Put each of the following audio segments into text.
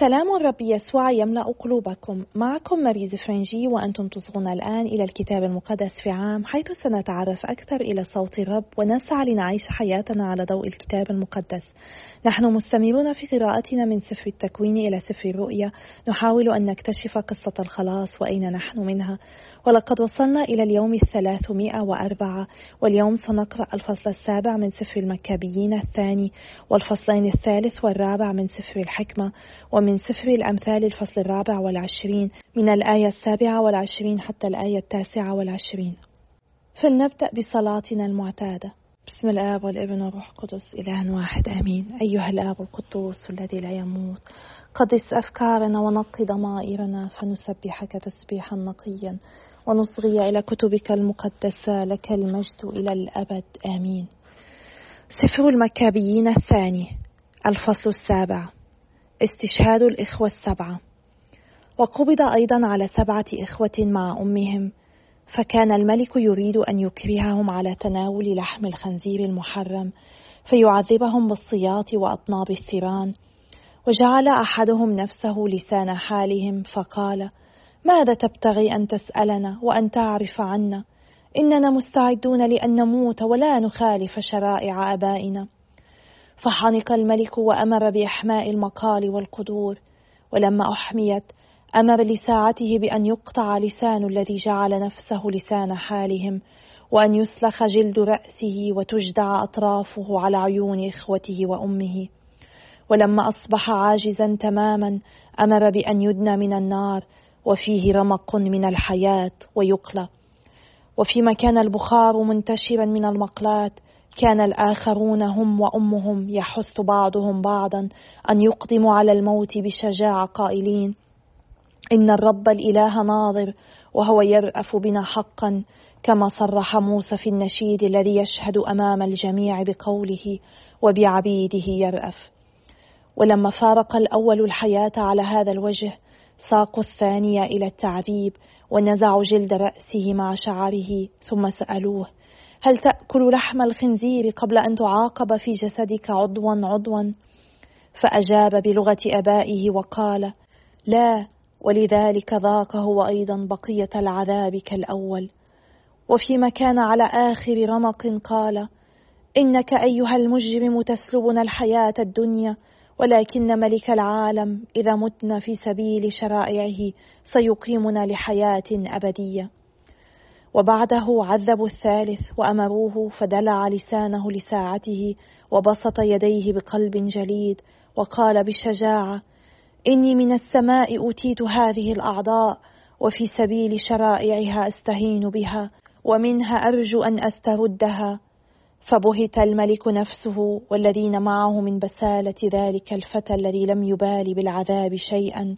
سلام الرب يسوع يملأ قلوبكم. معكم مريز فرنجي وأنتم تصغون الآن إلى الكتاب المقدس في عام حيث سنتعرف أكثر إلى صوت الرب ونسعى لنعيش حياتنا على ضوء الكتاب المقدس. نحن مستمرون في قراءتنا من سفر التكوين إلى سفر الرؤيا. نحاول أن نكتشف قصة الخلاص وأين نحن منها. ولقد وصلنا إلى اليوم الثلاثمائة وأربعة واليوم سنقرأ الفصل السابع من سفر المكابيين الثاني والفصلين الثالث والرابع من سفر الحكمة. ومن سفر الأمثال الفصل الرابع والعشرين من الآية السابعة والعشرين حتى الآية التاسعة والعشرين. فلنبدأ بصلاتنا المعتادة. بسم الآب والابن والروح القدس إله واحد آمين. أيها الآب القدوس الذي لا يموت قدس أفكارنا ونقي ضمائرنا فنسبحك تسبيحا نقيا ونصغي إلى كتبك المقدسة لك المجد إلى الأبد آمين. سفر المكابيين الثاني الفصل السابع. استشهاد الإخوة السبعة. وقبض أيضا على سبعة إخوة مع أمهم فكان الملك يريد أن يكرههم على تناول لحم الخنزير المحرم فيعذبهم بالصياط وأطناب الثيران. وجعل أحدهم نفسه لسان حالهم فقال ماذا تبتغي أن تسألنا وأن تعرف عنا؟ إننا مستعدون لأن نموت ولا نخالف شرائع آبائنا. فحنق الملك وأمر بإحماء المقال والقدور ولما أحميت أمر لساعته بأن يقطع لسان الذي جعل نفسه لسان حالهم وأن يسلخ جلد رأسه وتجدع أطرافه على عيون إخوته وأمه. ولما أصبح عاجزا تماما أمر بأن يدنى من النار وفيه رمق من الحياة ويقلى. وفيما كان البخار منتشرا من المقلات كان الآخرون هم وأمهم يحث بعضهم بعضا أن يقدموا على الموت بشجاعة قائلين إن الرب الإله ناظر وهو يرأف بنا حقا كما صرح موسى في النشيد الذي يشهد أمام الجميع بقوله وبعبيده يرأف. ولما فارق الأول الحياة على هذا الوجه ساقوا الثانية إلى التعذيب ونزعوا جلد رأسه مع شعره ثم سألوه هل تأكل لحم الخنزير قبل أن تعاقب في جسدك عضوا عضوا؟ فأجاب بلغة أبائه وقال لا ولذلك ذاق هو أيضا بقية العذاب كالأول. وفيما كان على آخر رمق قال إنك أيها المجرم تسلبنا الحياة الدنيا ولكن ملك العالم إذا متنا في سبيل شرائعه سيقيمنا لحياة أبدية. وبعده عذبوا الثالث وأمروه فدلع لسانه لساعته وبسط يديه بقلب جليد وقال بشجاعة إني من السماء أوتيت هذه الأعضاء وفي سبيل شرائعها أستهين بها ومنها أرجو أن أستردها. فبهت الملك نفسه والذين معه من بسالة ذلك الفتى الذي لم يبال بالعذاب شيئا.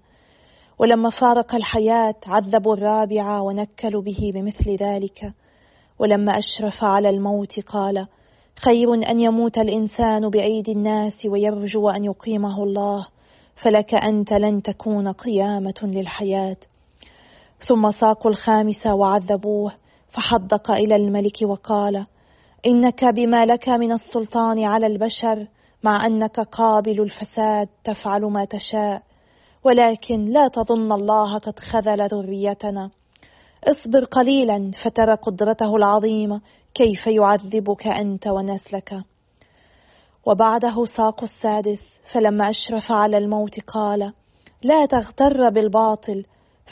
ولما فارق الحياة عذبوا الرابعة ونكلوا به بمثل ذلك. ولما أشرف على الموت قال خير أن يموت الإنسان بأيدي الناس ويرجو أن يقيمه الله فلك أنت لن تكون قيامة للحياة. ثم ساقوا الخامسة وعذبوه فحدق إلى الملك وقال إنك بما لك من السلطان على البشر مع أنك قابل الفساد تفعل ما تشاء. ولكن لا تظن الله قد خذل ذريتنا. اصبر قليلا فترى قدرته العظيمة كيف يعذبك أنت ونسلك؟ وبعده ساق السادس فلما أشرف على الموت قال لا تغتر بالباطل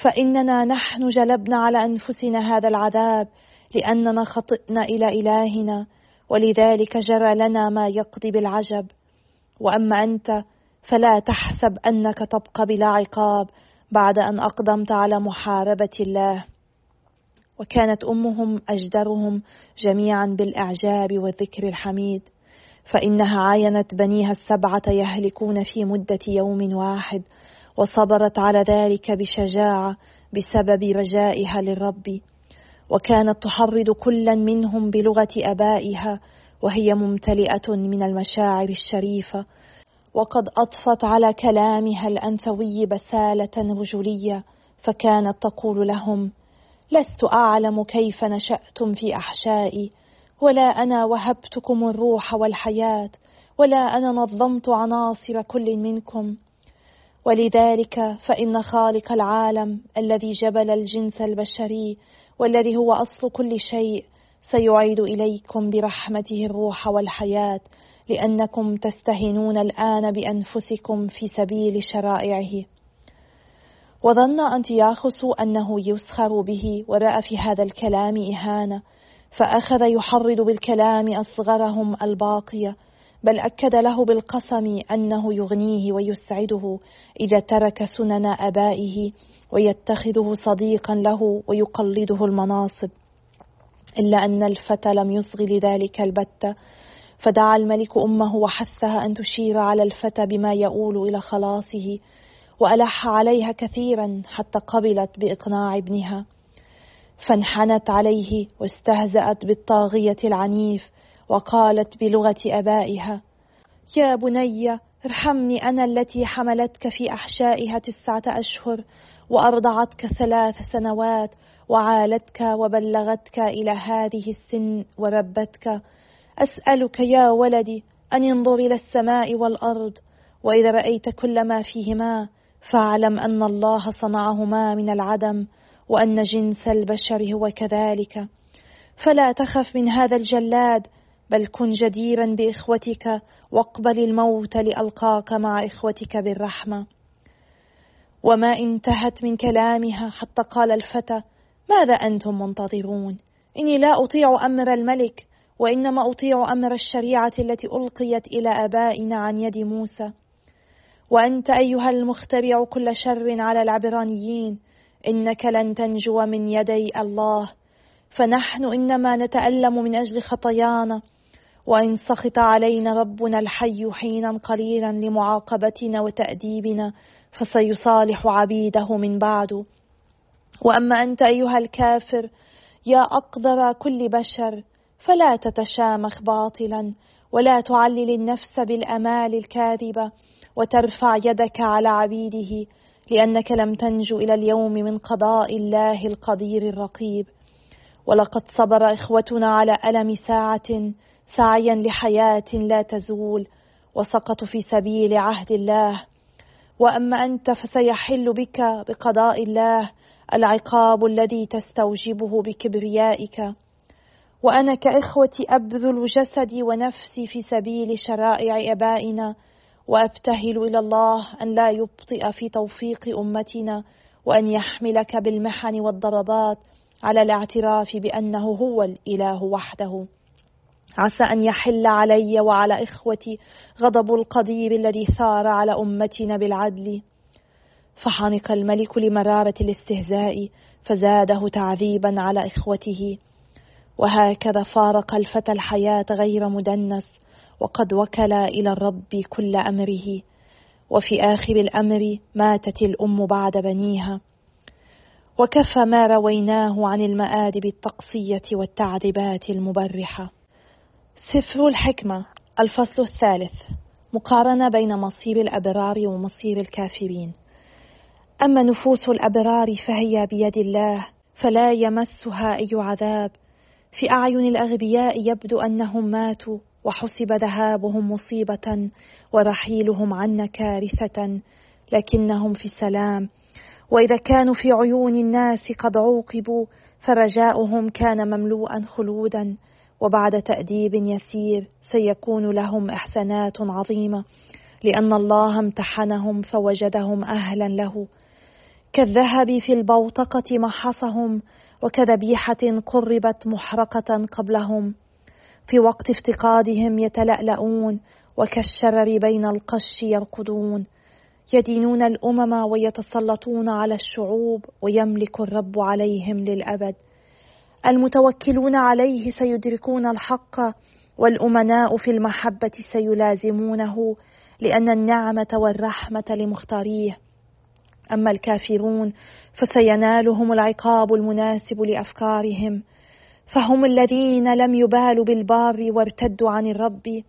فإننا نحن جلبنا على أنفسنا هذا العذاب لأننا خطئنا إلى إلهنا ولذلك جرى لنا ما يقضي بالعجب. وأما أنت فلا تحسب أنك تبقى بلا عقاب بعد أن أقدمت على محاربة الله. وكانت أمهم أجدرهم جميعا بالإعجاب والذكر الحميد فإنها عاينت بنيها السبعة يهلكون في مدة يوم واحد وصبرت على ذلك بشجاعة بسبب رجائها للرب. وكانت تحرض كلا منهم بلغة أبائها وهي ممتلئة من المشاعر الشريفة وقد أضفت على كلامها الأنثوي بسالة رجولية فكانت تقول لهم لست أعلم كيف نشأتم في أحشائي ولا أنا وهبتكم الروح والحياة ولا أنا نظمت عناصر كل منكم. ولذلك فإن خالق العالم الذي جبل الجنس البشري والذي هو أصل كل شيء سيعيد إليكم برحمته الروح والحياة لأنكم تستهينون الآن بأنفسكم في سبيل شرائعه. وظن أنتياخس أنه يسخر به ورأى في هذا الكلام إهانة فأخذ يحرض بالكلام أصغرهم الباقية بل أكد له بالقسم أنه يغنيه ويسعده إذا ترك سنن أبائه ويتخذه صديقا له ويقلده المناصب إلا أن الفتى لم يصغ لذلك البتة. فدعا الملك أمه وحثها أن تشير على الفتى بما يؤول إلى خلاصه وألح عليها كثيرا حتى قبلت بإقناع ابنها. فانحنت عليه واستهزأت بالطاغية العنيف وقالت بلغة أبائها يا بني ارحمني أنا التي حملتك في أحشائها تسعة أشهر وأرضعتك ثلاث سنوات وعالتك وبلغتك إلى هذه السن وربتك أسألك يا ولدي أن انظر إلى السماء والأرض وإذا رأيت كل ما فيهما فاعلم أن الله صنعهما من العدم وأن جنس البشر هو كذلك. فلا تخف من هذا الجلاد بل كن جديرا بإخوتك واقبل الموت لألقاك مع إخوتك بالرحمة. وما انتهت من كلامها حتى قال الفتى ماذا أنتم منتظرون؟ إني لا أطيع أمر الملك. وإنما أطيع أمر الشريعة التي ألقيت إلى آبائنا عن يد موسى. وأنت أيها المخترع كل شر على العبرانيين إنك لن تنجو من يدي الله. فنحن إنما نتألم من أجل خطايانا وإن سخط علينا ربنا الحي حينا قليلا لمعاقبتنا وتأديبنا فسيصالح عبيده من بعد. وأما أنت أيها الكافر يا أقدر كل بشر فلا تتشامخ باطلا ولا تعلل النفس بالأمال الكاذبة وترفع يدك على عبيده لأنك لم تنجو إلى اليوم من قضاء الله القدير الرقيب. ولقد صبر إخوتنا على ألم ساعة سعيا لحياة لا تزول وسقطوا في سبيل عهد الله. وأما أنت فسيحل بك بقضاء الله العقاب الذي تستوجبه بكبريائك. وأنا كإخوتي أبذل جسدي ونفسي في سبيل شرائع آبائنا وأبتهل إلى الله أن لا يبطئ في توفيق أمتنا وأن يحملك بالمحن والضربات على الاعتراف بأنه هو الإله وحده. عسى أن يحل علي وعلى إخوتي غضب القدير الذي ثار على أمتنا بالعدل. فحنق الملك لمرارة الاستهزاء فزاده تعذيبا على إخوته. وهكذا فارق الفتى الحياة غير مدنس وقد وكل إلى الرب كل أمره. وفي آخر الأمر ماتت الأم بعد بنيها. وكفى ما رويناه عن المآدب التقصية والتعذيبات المبرحة. سفر الحكمة الفصل الثالث. مقارنة بين مصير الأبرار ومصير الكافرين. أما نفوس الأبرار فهي بيد الله فلا يمسها أي عذاب. في أعين الأغبياء يبدو أنهم ماتوا وحسب ذهابهم مصيبة ورحيلهم عنا كارثة لكنهم في سلام وإذا كانوا في عيون الناس قد عوقبوا فرجاؤهم كان مملوءا خلودا وبعد تأديب يسير سيكون لهم إحسانات عظيمة. لأن الله امتحنهم فوجدهم أهلا له. كالذهب في البوتقة محصهم وكذبيحة قربت محرقة قبلهم. في وقت افتقادهم يتلألؤون وكالشرر بين القش يرقدون. يدينون الأمم ويتسلطون على الشعوب ويملك الرب عليهم للأبد. المتوكلون عليه سيدركون الحق والأمناء في المحبة سيلازمونه لأن النعمة والرحمة لمختاريه. أما الكافرون فسينالهم العقاب المناسب لأفكارهم. فهم الذين لم يبالوا بالبار وارتدوا عن الرب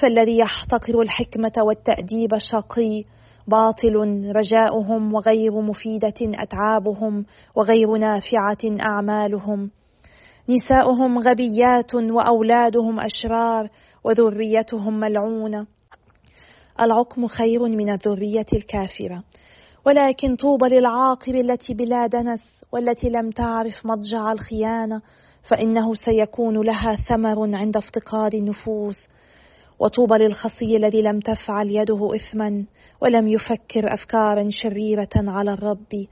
فالذي يحتقر الحكمة والتأديب شقي باطل رجاؤهم وغير مفيدة أتعابهم وغير نافعة أعمالهم. نساؤهم غبيات وأولادهم أشرار وذريتهم ملعونة. العقم خير من الذرية الكافرة. ولكن طوبى للعاقب التي بلا دنس والتي لم تعرف مضجع الخيانة فإنه سيكون لها ثمر عند افتقاد النفوس. وطوبى للخصي الذي لم تفعل يده إثما ولم يفكر أفكارا شريرة على الرب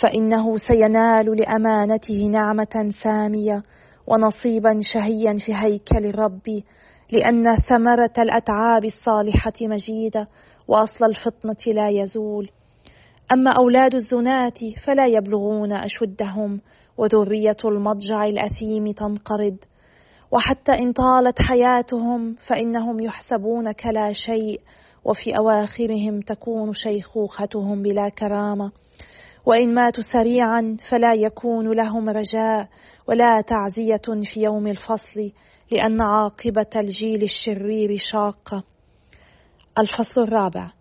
فإنه سينال لأمانته نعمة سامية ونصيبا شهيا في هيكل الرب لأن ثمرة الأتعاب الصالحة مجيدة وأصل الفطنة لا يزول. أما أولاد الزناة فلا يبلغون أشدهم وذرية المضجع الأثيم تنقرض. وحتى إن طالت حياتهم فإنهم يحسبون كلا شيء وفي أواخرهم تكون شيخوختهم بلا كرامة. وإن ماتوا سريعا فلا يكون لهم رجاء ولا تعزية في يوم الفصل لأن عاقبة الجيل الشرير شاقة. الفصل الرابع.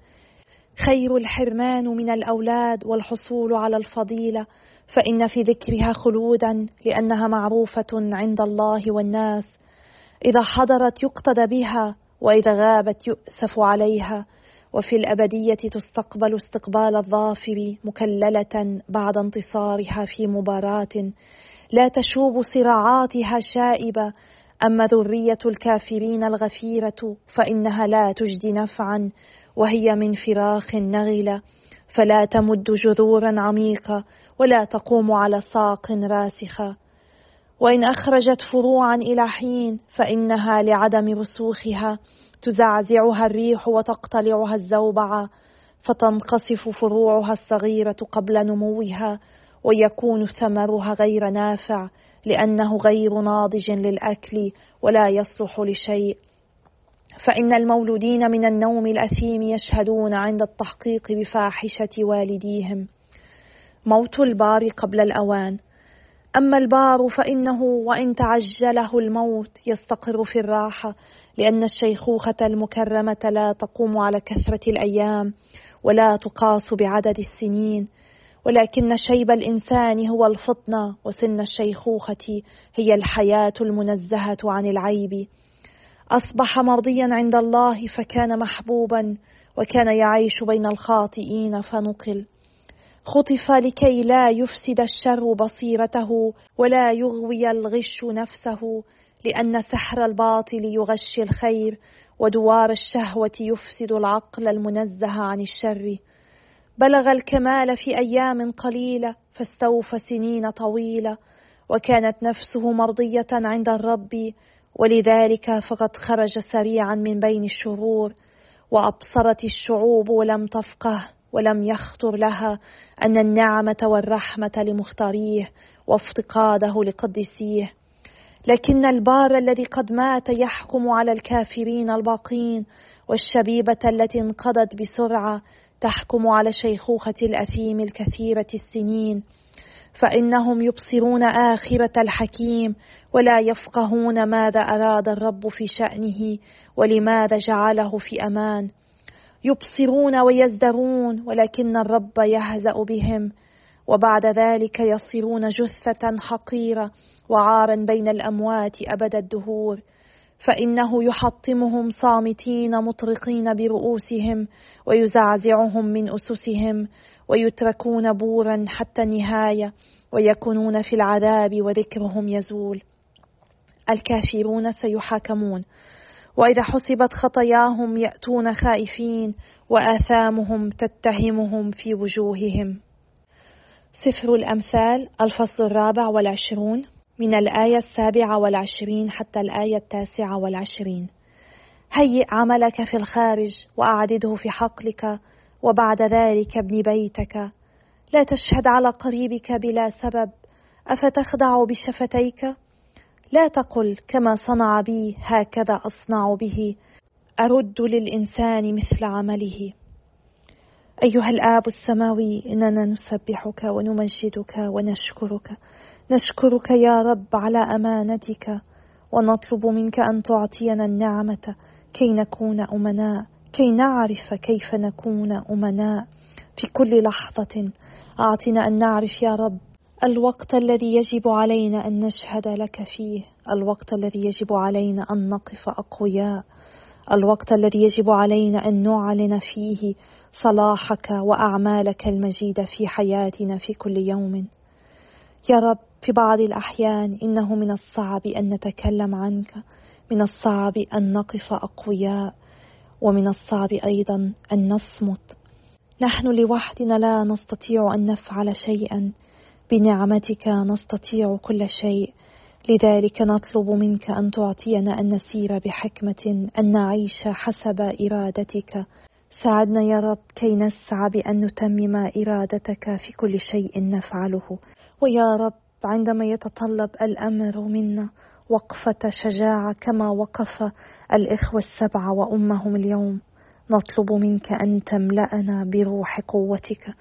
خير الحرمان من الأولاد والحصول على الفضيلة فإن في ذكرها خلودا لأنها معروفة عند الله والناس. إذا حضرت يقتدى بها وإذا غابت يؤسف عليها. وفي الأبدية تستقبل استقبال الظافر مكللة بعد انتصارها في مباراة. لا تشوب صراعاتها شائبة أما ذرية الكافرين الغفيرة فإنها لا تجدي نفعا. وهي من فراخ نغلة فلا تمد جذورا عميقة ولا تقوم على ساق راسخة. وإن أخرجت فروعا إلى حين فإنها لعدم رسوخها تزعزعها الريح وتقتلعها الزوبعة فتنقصف فروعها الصغيرة قبل نموها ويكون ثمرها غير نافع لأنه غير ناضج للأكل ولا يصلح لشيء فإن المولودين من النوم الأثيم يشهدون عند التحقيق بفاحشة والديهم. موت البار قبل الأوان. أما البار فإنه وإن تعجله الموت يستقر في الراحة لأن الشيخوخة المكرمة لا تقوم على كثرة الأيام ولا تقاس بعدد السنين. ولكن شيب الإنسان هو الفطنة وسن الشيخوخة هي الحياة المنزهة عن العيب. أصبح مرضيا عند الله فكان محبوبا وكان يعيش بين الخاطئين فنقل. خطف لكي لا يفسد الشر بصيرته ولا يغوي الغش نفسه لأن سحر الباطل يغشي الخير ودوار الشهوة يفسد العقل المنزه عن الشر. بلغ الكمال في أيام قليلة فاستوفى سنين طويلة وكانت نفسه مرضية عند الرب ولذلك فقد خرج سريعا من بين الشرور وأبصرت الشعوب ولم تفقه ولم يخطر لها أن النعمة والرحمة لمختاريه وافتقاده لقدسيه لكن البار الذي قد مات يحكم على الكافرين الباقين والشبيبة التي انقضت بسرعة تحكم على شيخوخة الأثيم الكثيرة السنين. فإنهم يبصرون آخرة الحكيم ولا يفقهون ماذا أراد الرب في شأنه ولماذا جعله في أمان. يبصرون ويزدرون ولكن الرب يهزأ بهم. وبعد ذلك يصيرون جثة حقيرة وعارا بين الأموات أبد الدهور. فإنه يحطمهم صامتين مطرقين برؤوسهم ويزعزعهم من أسسهم ويتركون بورا حتى النهاية ويكونون في العذاب وذكرهم يزول. الكافرون سيحاكمون. وإذا حسبت خطاياهم يأتون خائفين وآثامهم تتهمهم في وجوههم. سفر الأمثال الفصل الرابع والعشرون. من الآية السابعة والعشرين حتى الآية التاسعة والعشرين. هيئ عملك في الخارج وأعدده في حقلك وبعد ذلك ابن بيتك. لا تشهد على قريبك بلا سبب. أفتخدع بشفتيك؟ لا تقل كما صنع بي هكذا أصنع به. أرد للإنسان مثل عمله. أيها الآب السماوي إننا نسبحك ونمجدك ونشكرك. نشكرك يا رب على أمانتك ونطلب منك أن تعطينا النعمة كي نكون أمناء كي نعرف كيف نكون أمناء. في كل لحظة أعطنا أن نعرف يا رب الوقت الذي يجب علينا أن نشهد لك فيه الوقت الذي يجب علينا أن نقف أقوياء الوقت الذي يجب علينا أن نعلن فيه صلاحك وأعمالك المجيدة في حياتنا في كل يوم. يا رب في بعض الأحيان إنه من الصعب أن نتكلم عنك من الصعب أن نقف أقوياء ومن الصعب أيضا أن نصمت. نحن لوحدنا لا نستطيع أن نفعل شيئا. بنعمتك نستطيع كل شيء. لذلك نطلب منك أن تعطينا أن نسير بحكمة أن نعيش حسب إرادتك. ساعدنا يا رب كي نسعى بأن نتمم إرادتك في كل شيء نفعله. ويا رب عندما يتطلب الأمر منا وقفة شجاعة كما وقف الإخوة السبعة وأمهم اليوم نطلب منك أن تملأنا بروح قوتك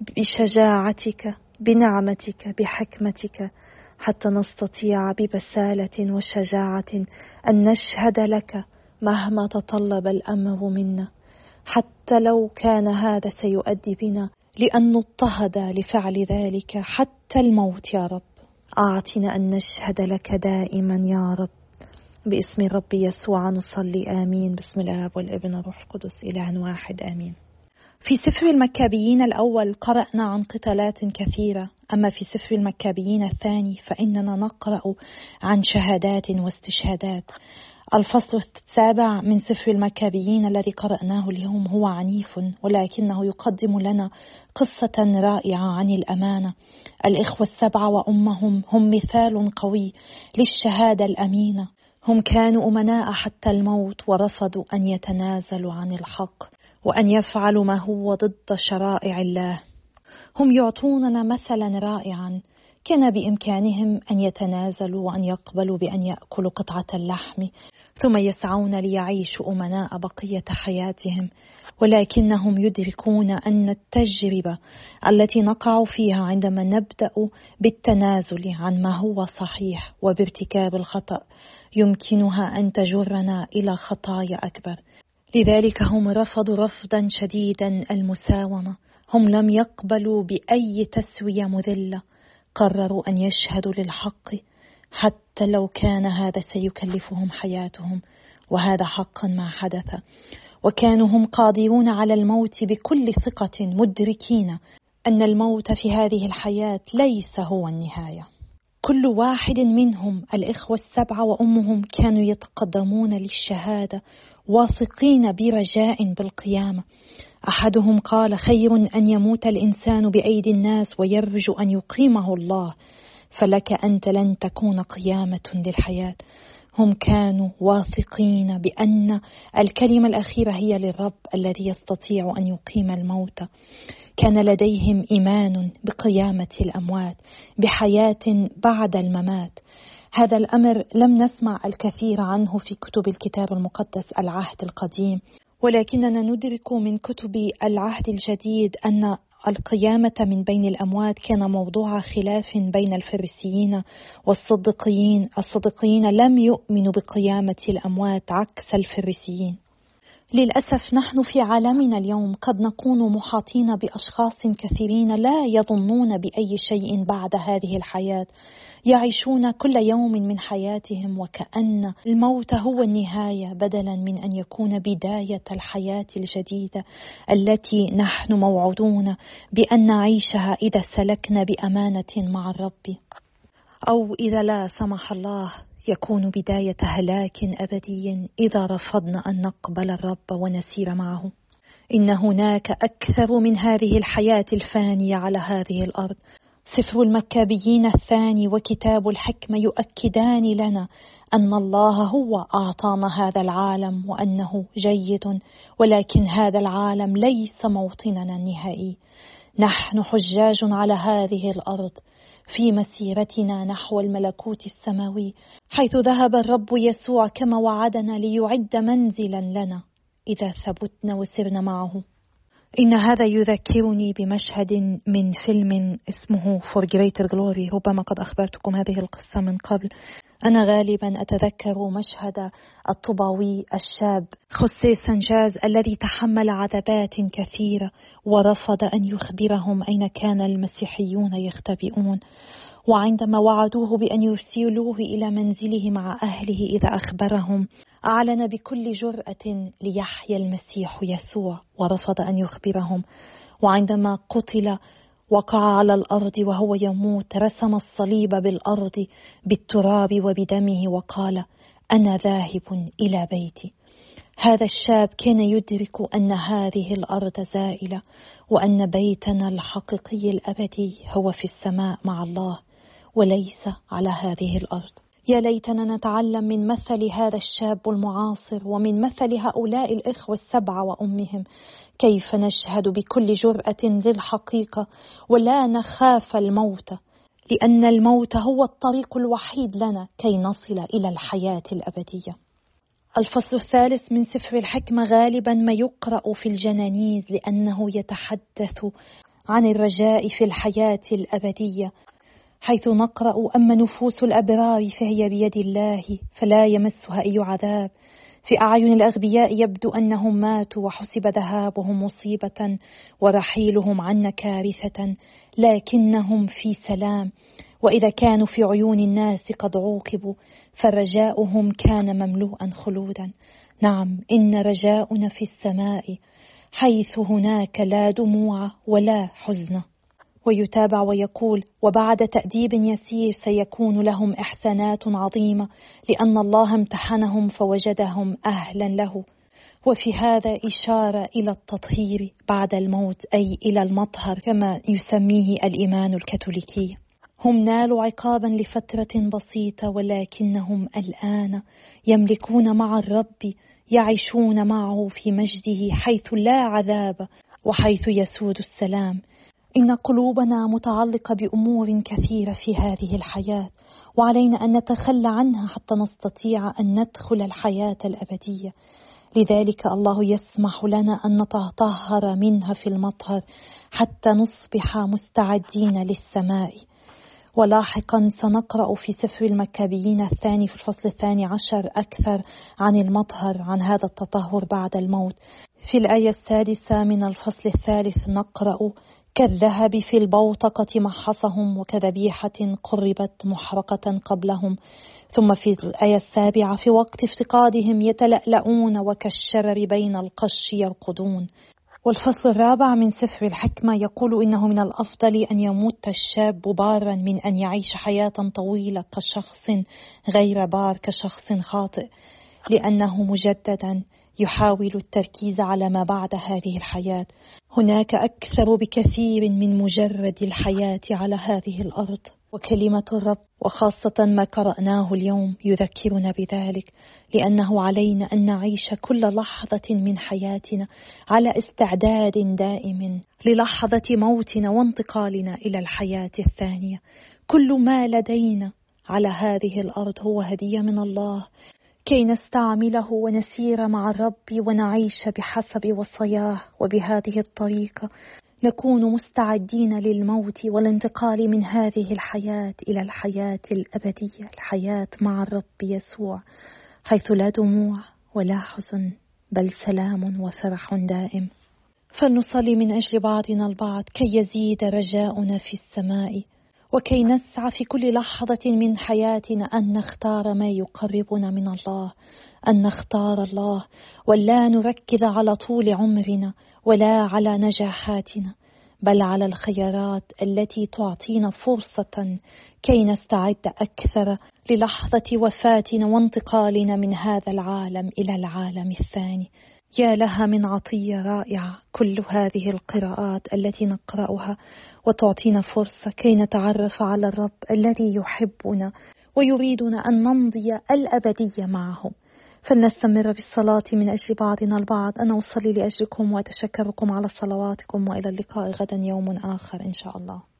بشجاعتك بنعمتك بحكمتك حتى نستطيع ببسالة وشجاعة أن نشهد لك مهما تطلب الأمر منا. حتى لو كان هذا سيؤدي بنا لأن نضطهد لفعل ذلك حتى الموت يا رب. أعطنا أن نشهد لك دائما يا رب. باسم الرب يسوع نصلي آمين. بسم الآب والابن والروح القدس إله واحد آمين. في سفر المكابيين الأول قرأنا عن قتالات كثيرة. أما في سفر المكابيين الثاني فإننا نقرأ عن شهادات واستشهادات. الفصل السابع من سفر المكابيين الذي قرأناه اليوم هو عنيف ولكنه يقدم لنا قصة رائعة عن الأمانة. الإخوة السبعة وأمهم هم مثال قوي للشهادة الأمينة. هم كانوا أمناء حتى الموت ورفضوا أن يتنازلوا عن الحق وأن يفعلوا ما هو ضد شرائع الله. هم يعطوننا مثلا رائعا كان بإمكانهم أن يتنازلوا وأن يقبلوا بأن يأكلوا قطعة اللحم ثم يسعون ليعيشوا أمناء بقية حياتهم. ولكنهم يدركون أن التجربة التي نقع فيها عندما نبدأ بالتنازل عن ما هو صحيح وبارتكاب الخطأ يمكنها أن تجرنا إلى خطايا أكبر. لذلك هم رفضوا رفضا شديدا المساومة. هم لم يقبلوا بأي تسوية مذلة. قرروا أن يشهدوا للحق حتى لو كان هذا سيكلفهم حياتهم وهذا حقا ما حدث. وكانوا هم قادرون على الموت بكل ثقة مدركين أن الموت في هذه الحياة ليس هو النهاية. كل واحد منهم الإخوة السبعة وأمهم كانوا يتقدمون للشهادة واثقين برجاء بالقيامة. أحدهم قال خير أن يموت الإنسان بأيدي الناس ويرجو أن يقيمه الله فلك أنت لن تكون قيامة للحياة. هم كانوا واثقين بأن الكلمة الأخيرة هي للرب الذي يستطيع أن يقيم الموتى كان لديهم إيمان بقيامة الأموات بحياة بعد الممات. هذا الأمر لم نسمع الكثير عنه في كتب الكتاب المقدس العهد القديم. ولكننا ندرك من كتب العهد الجديد أن القيامة من بين الأموات كان موضوع خلاف بين الفريسيين والصدقيين الصدقيين لم يؤمنوا بقيامة الأموات عكس الفريسيين. للأسف نحن في عالمنا اليوم قد نكون محاطين بأشخاص كثيرين لا يظنون بأي شيء بعد هذه الحياة. يعيشون كل يوم من حياتهم وكأن الموت هو النهاية بدلا من أن يكون بداية الحياة الجديدة التي نحن موعودون بأن نعيشها إذا سلكنا بأمانة مع الرب. أو إذا لا سمح الله يكون بداية هلاك أبدي إذا رفضنا أن نقبل الرب ونسير معه. إن هناك أكثر من هذه الحياة الفانية على هذه الأرض. سفر المكابيين الثاني وكتاب الحكمة يؤكدان لنا أن الله هو أعطانا هذا العالم وأنه جيد ولكن هذا العالم ليس موطننا النهائي. نحن حجاج على هذه الأرض في مسيرتنا نحو الملكوت السماوي حيث ذهب الرب يسوع كما وعدنا ليعد منزلا لنا إذا ثبتنا وسرنا معه. إن هذا يذكرني بمشهد من فيلم اسمه For Greater Glory. ربما قد أخبرتكم هذه القصة من قبل. أنا غالبا أتذكر مشهد الطوباوي الشاب خوسيه سانجاز الذي تحمل عذابات كثيرة ورفض أن يخبرهم أين كان المسيحيون يختبئون. وعندما وعدوه بأن يرسلوه إلى منزله مع أهله إذا أخبرهم أعلن بكل جرأة ليحيى المسيح يسوع ورفض أن يخبرهم. وعندما قتل وقع على الأرض وهو يموت رسم الصليب بالأرض بالتراب وبدمه وقال أنا ذاهب إلى بيتي. هذا الشاب كان يدرك أن هذه الأرض زائلة وأن بيتنا الحقيقي الأبدي هو في السماء مع الله. وليس على هذه الأرض. يا ليتنا نتعلم من مثل هذا الشاب المعاصر ومن مثل هؤلاء الإخوة السبعة وأمهم. كيف نشهد بكل جرأة للحقيقة ولا نخاف الموت لأن الموت هو الطريق الوحيد لنا كي نصل إلى الحياة الأبدية. الفصل الثالث من سفر الحكمة غالبا ما يقرأ في الجنانيز لأنه يتحدث عن الرجاء في الحياة الأبدية. حيث نقرأ أما نفوس الأبرار فهي بيد الله فلا يمسها أي عذاب. في أعين الأغبياء يبدو أنهم ماتوا وحسب ذهابهم مصيبة ورحيلهم عنا كارثة لكنهم في سلام. وإذا كانوا في عيون الناس قد عوقبوا فرجاؤهم كان مملوءا خلودا. نعم إن رجاؤنا في السماء حيث هناك لا دموع ولا حزن. ويتابع ويقول وبعد تأديب يسير سيكون لهم إحسانات عظيمة لأن الله امتحنهم فوجدهم أهلا له. وفي هذا إشارة إلى التطهير بعد الموت أي إلى المطهر كما يسميه الإيمان الكاثوليكي. هم نالوا عقابا لفترة بسيطة ولكنهم الآن يملكون مع الرب يعيشون معه في مجده حيث لا عذاب وحيث يسود السلام. إن قلوبنا متعلقة بأمور كثيرة في هذه الحياة وعلينا أن نتخلى عنها حتى نستطيع أن ندخل الحياة الأبدية. لذلك الله يسمح لنا أن نتطهر منها في المطهر حتى نصبح مستعدين للسماء. ولاحقا سنقرأ في سفر المكابيين الثاني في الفصل الثاني عشر أكثر عن المطهر عن هذا التطهر بعد الموت. في الآية السادسة من الفصل الثالث نقرأ كالذهب في البوتقة محصهم وكذبيحة قربت محرقة قبلهم. ثم في الآية السابعة في وقت افتقادهم يتلألؤون وكالشرر بين القش يرقدون. والفصل الرابع من سفر الحكمة يقول إنه من الأفضل أن يموت الشاب بارا من أن يعيش حياة طويلة كشخص غير بار كشخص خاطئ لأنه مجددا يحاول التركيز على ما بعد هذه الحياة. هناك أكثر بكثير من مجرد الحياة على هذه الأرض. وكلمة الرب وخاصة ما قرأناه اليوم يذكرنا بذلك لأنه علينا أن نعيش كل لحظة من حياتنا على استعداد دائم للحظة موتنا وانتقالنا إلى الحياة الثانية. كل ما لدينا على هذه الأرض هو هدية من الله. كي نستعمله ونسير مع الرب ونعيش بحسب وصاياه وبهذه الطريقة نكون مستعدين للموت والانتقال من هذه الحياة إلى الحياة الأبدية الحياة مع الرب يسوع حيث لا دموع ولا حزن بل سلام وفرح دائم. فلنصلي من أجل بعضنا البعض كي يزيد رجاؤنا في السماء. وكي نسعى في كل لحظة من حياتنا أن نختار ما يقربنا من الله أن نختار الله ولا نركز على طول عمرنا ولا على نجاحاتنا بل على الخيارات التي تعطينا فرصة كي نستعد أكثر للحظة وفاتنا وانتقالنا من هذا العالم إلى العالم الثاني. يا لها من عطية رائعة كل هذه القراءات التي نقرأها وتعطينا فرصة كي نتعرف على الرب الذي يحبنا ويريدنا أن نمضي الأبدية معه. فلنستمر بالصلاة من أجل بعضنا البعض. أنا أصلي لأجلكم وأتشكركم على صلواتكم وإلى اللقاء غدا يوم آخر إن شاء الله.